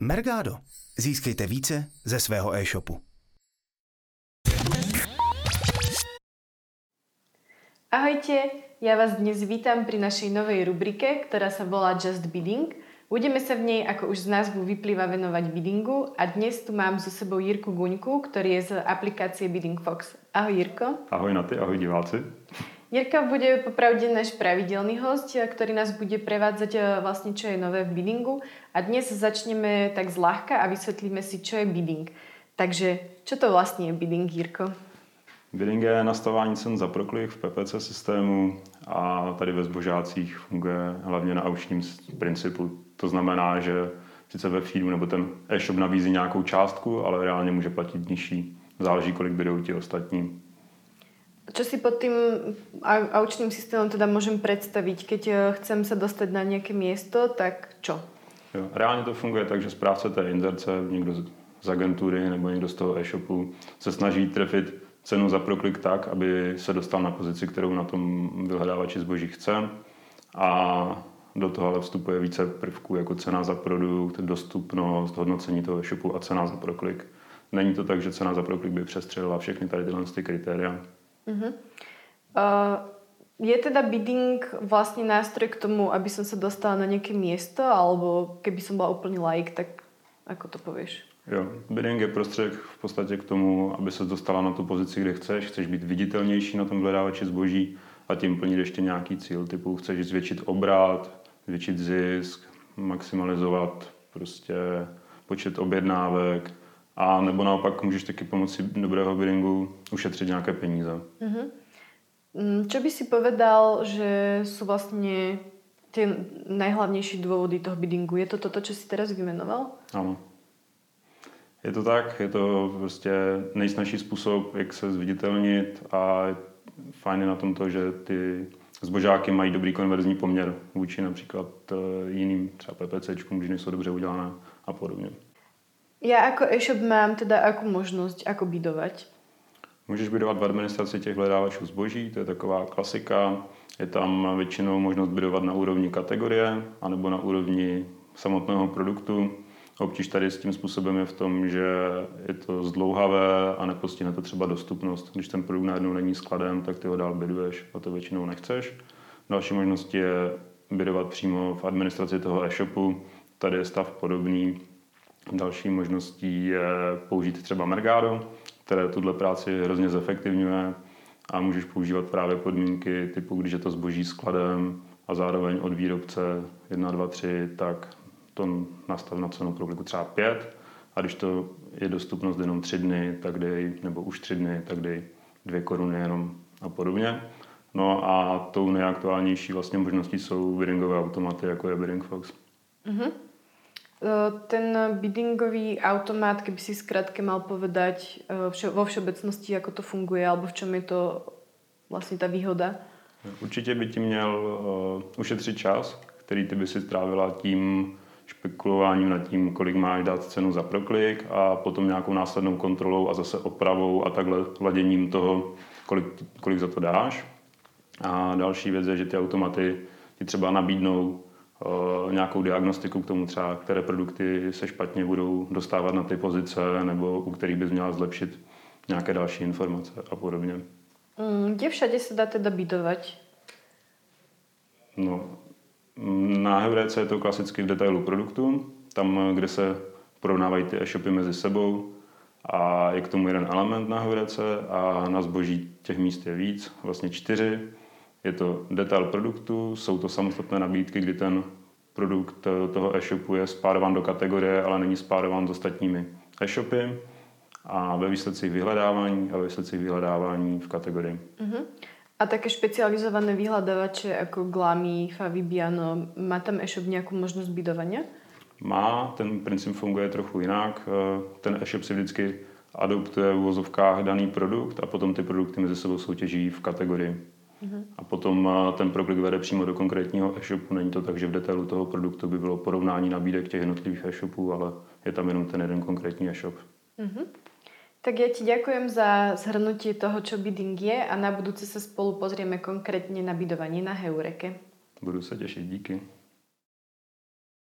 Mergado. Získejte více ze svého e-shopu. Ahojte, ja vás dnes vítam pri našej novej rubrike, ktorá sa volá Just Bidding. Budeme sa v nej, ako už z názvu vyplýva, venovať biddingu a dnes tu mám so sebou Jirku Guňku, ktorý je z aplikácie Bidding Fox. Ahoj Jirko. Ahoj na ty, ahoj diváci. Jirka bude popravde náš pravidelný host, ktorý nás bude prevádzať eh, vlastne, čo je nové v biddingu. A dnes začneme tak zľahka a vysvetlíme si, čo je bidding. Takže, čo to vlastne je bidding, Jirko? Bidding je nastavování cen za proklik v PPC systému a tady ve zbožácích funguje hlavně na aučním principu. To znamená, že sice ve feedu nebo ten e-shop nabízí nějakou částku, ale reálně může platit nižší. Záleží, kolik bydou ti ostatní. Čo si pod tým aučným systémom teda môžem predstaviť? Keď eh, chcem sa dostať na nejaké miesto, tak čo? Jo, reálně to funguje tak, že správce té inzerce, někdo z agentury nebo někdo z toho e-shopu se snaží trefit cenu za proklik tak, aby se dostal na pozici, kterou na tom vyhledávači zboží chce. A do toho ale vstupuje více prvků, jako cena za produkt, dostupnost, hodnocení toho e-shopu a cena za proklik. Není to tak, že cena za proklik by přestřelila všechny tady tyhle ty kritéria. Uh-huh. Uh, je teda bidding vlastne nástroj k tomu, aby som sa dostala na nejaké miesto, alebo keby som bola úplný like, tak ako to povieš? Jo, bidding je prostředek v podstatě k tomu, aby se dostala na tu pozici, kde chceš. Chceš být viditelnější na tom hledávači zboží a tím plnit ještě nějaký cíl, typu chceš zvětšit obrat, zvětšit zisk, maximalizovat prostě počet objednávek, a nebo naopak můžeš taky pomocí dobrého biddingu ušetřit nějaké peníze. Uh-huh. Čo by si povedal, že sú vlastne tie najhlavnejší dôvody toho biddingu? Je to toto, čo si teraz vymenoval? Ano. Je to tak, je to prostě nejsnažší způsob, jak se zviditelnit a fajn je na tom to, že ty zbožáky mají dobrý konverzní poměr vůči například eh, jiným třeba PPCčkům, když nejsou dobře udělané a podobně. Ja ako e-shop mám teda akú možnosť, ako bydovať? Můžeš bydovat v administraci těch hledávačů zboží, to je taková klasika. Je tam většinou možnost bydovat na úrovni kategorie anebo na úrovni samotného produktu. Obtíž tady s tím způsobem je v tom, že je to zdlouhavé a nepostihne to třeba dostupnost. Když ten produkt najednou není skladem, tak ty ho dál byduješ a to většinou nechceš. Další možnost je bydovat přímo v administraci toho e-shopu. Tady je stav podobný, Další možností je použít třeba Mergado, které tuhle práci hrozně zefektivňuje a můžeš používat právě podmínky typu, když je to zboží skladem a zároveň od výrobce 1, 2, 3, tak to nastav na cenu pro třeba 5 a když to je dostupnost jenom 3 dny, tak dej, nebo už 3 dny, tak dej 2 koruny jenom a podobně. No a tou nejaktuálnější vlastně možností jsou biddingové automaty, jako je Bidding Fox. Mm-hmm. Ten biddingový automat, keby si skrátke mal povedať vo všeobecnosti, ako to funguje, alebo v čom je to vlastně ta výhoda? Určitě by ti měl uh, ušetřit čas, který ty by si strávila tím špekulováním nad tím, kolik máš dát cenu za proklik a potom nějakou následnou kontrolou a zase opravou a takhle laděním toho, kolik, kolik za to dáš. A další věc je, že ty automaty ti třeba nabídnou Eh, nějakou diagnostiku k tomu třeba, které produkty se špatně budou dostávat na ty pozice nebo u kterých bys měla zlepšit nějaké další informace a podobně. Mm, kde všade se dá teda bydovat? No, na Heurece je to klasicky v detailu produktu, tam, kde se porovnávají ty e-shopy mezi sebou a je k tomu jeden element na Heurece a na zboží těch míst je víc, vlastně čtyři. Je to detail produktu, jsou to samostatné nabídky, kdy ten produkt toho e-shopu je spárován do kategorie, ale není spárován s ostatními e-shopy a ve výsledcích vyhledávání a ve výsledcích vyhledávání v kategorii. Uh-huh. A také špecializované vyhľadávače jako Glami, Favibiano, má tam e-shop nějakou možnost bydovania? Má, ten princip funguje trochu jinak. Ten e-shop si vždycky adoptuje v vozovkách daný produkt a potom ty produkty mezi sebou soutěží v kategorii. A potom ten proklik vede přímo do konkrétního e-shopu. Není to tak, že v detailu toho produktu by bylo porovnání nabídek těch jednotlivých e-shopů, ale je tam jenom ten jeden konkrétní e-shop. Uh-huh. Tak ja ti ďakujem za zhrnutie toho, čo bidding je a na budúce sa spolu pozrieme konkrétne na bidovanie na Heureke. Budu se těšit, díky.